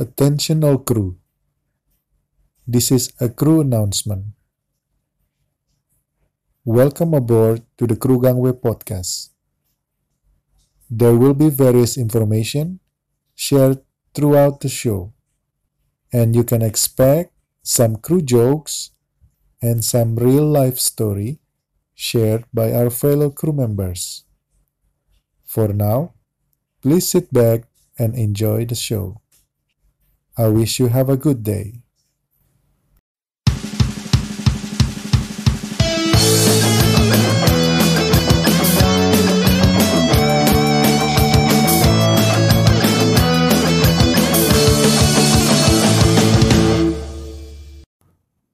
Attention all crew. This is a crew announcement. Welcome aboard to the Crew Gangway podcast. There will be various information shared throughout the show, and you can expect some crew jokes and some real life story shared by our fellow crew members. For now, please sit back and enjoy the show. I wish you have a good day.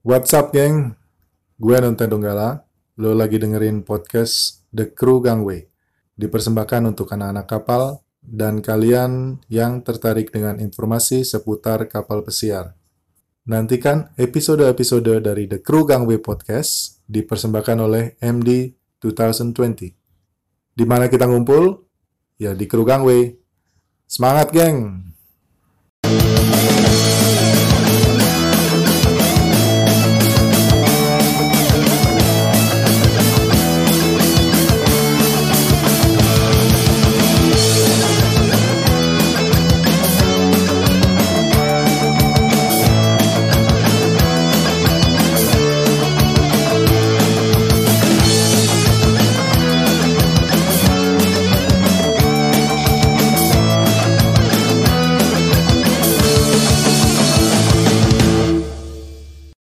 What's up, geng? Gue Nonton Donggala. Lo lagi dengerin podcast The Crew Gangway. Dipersembahkan untuk anak-anak kapal dan kalian yang tertarik dengan informasi seputar kapal pesiar. Nantikan episode-episode dari The Crew Gangway Podcast dipersembahkan oleh MD 2020. Di mana kita ngumpul? Ya di Crew Gangway. Semangat, geng!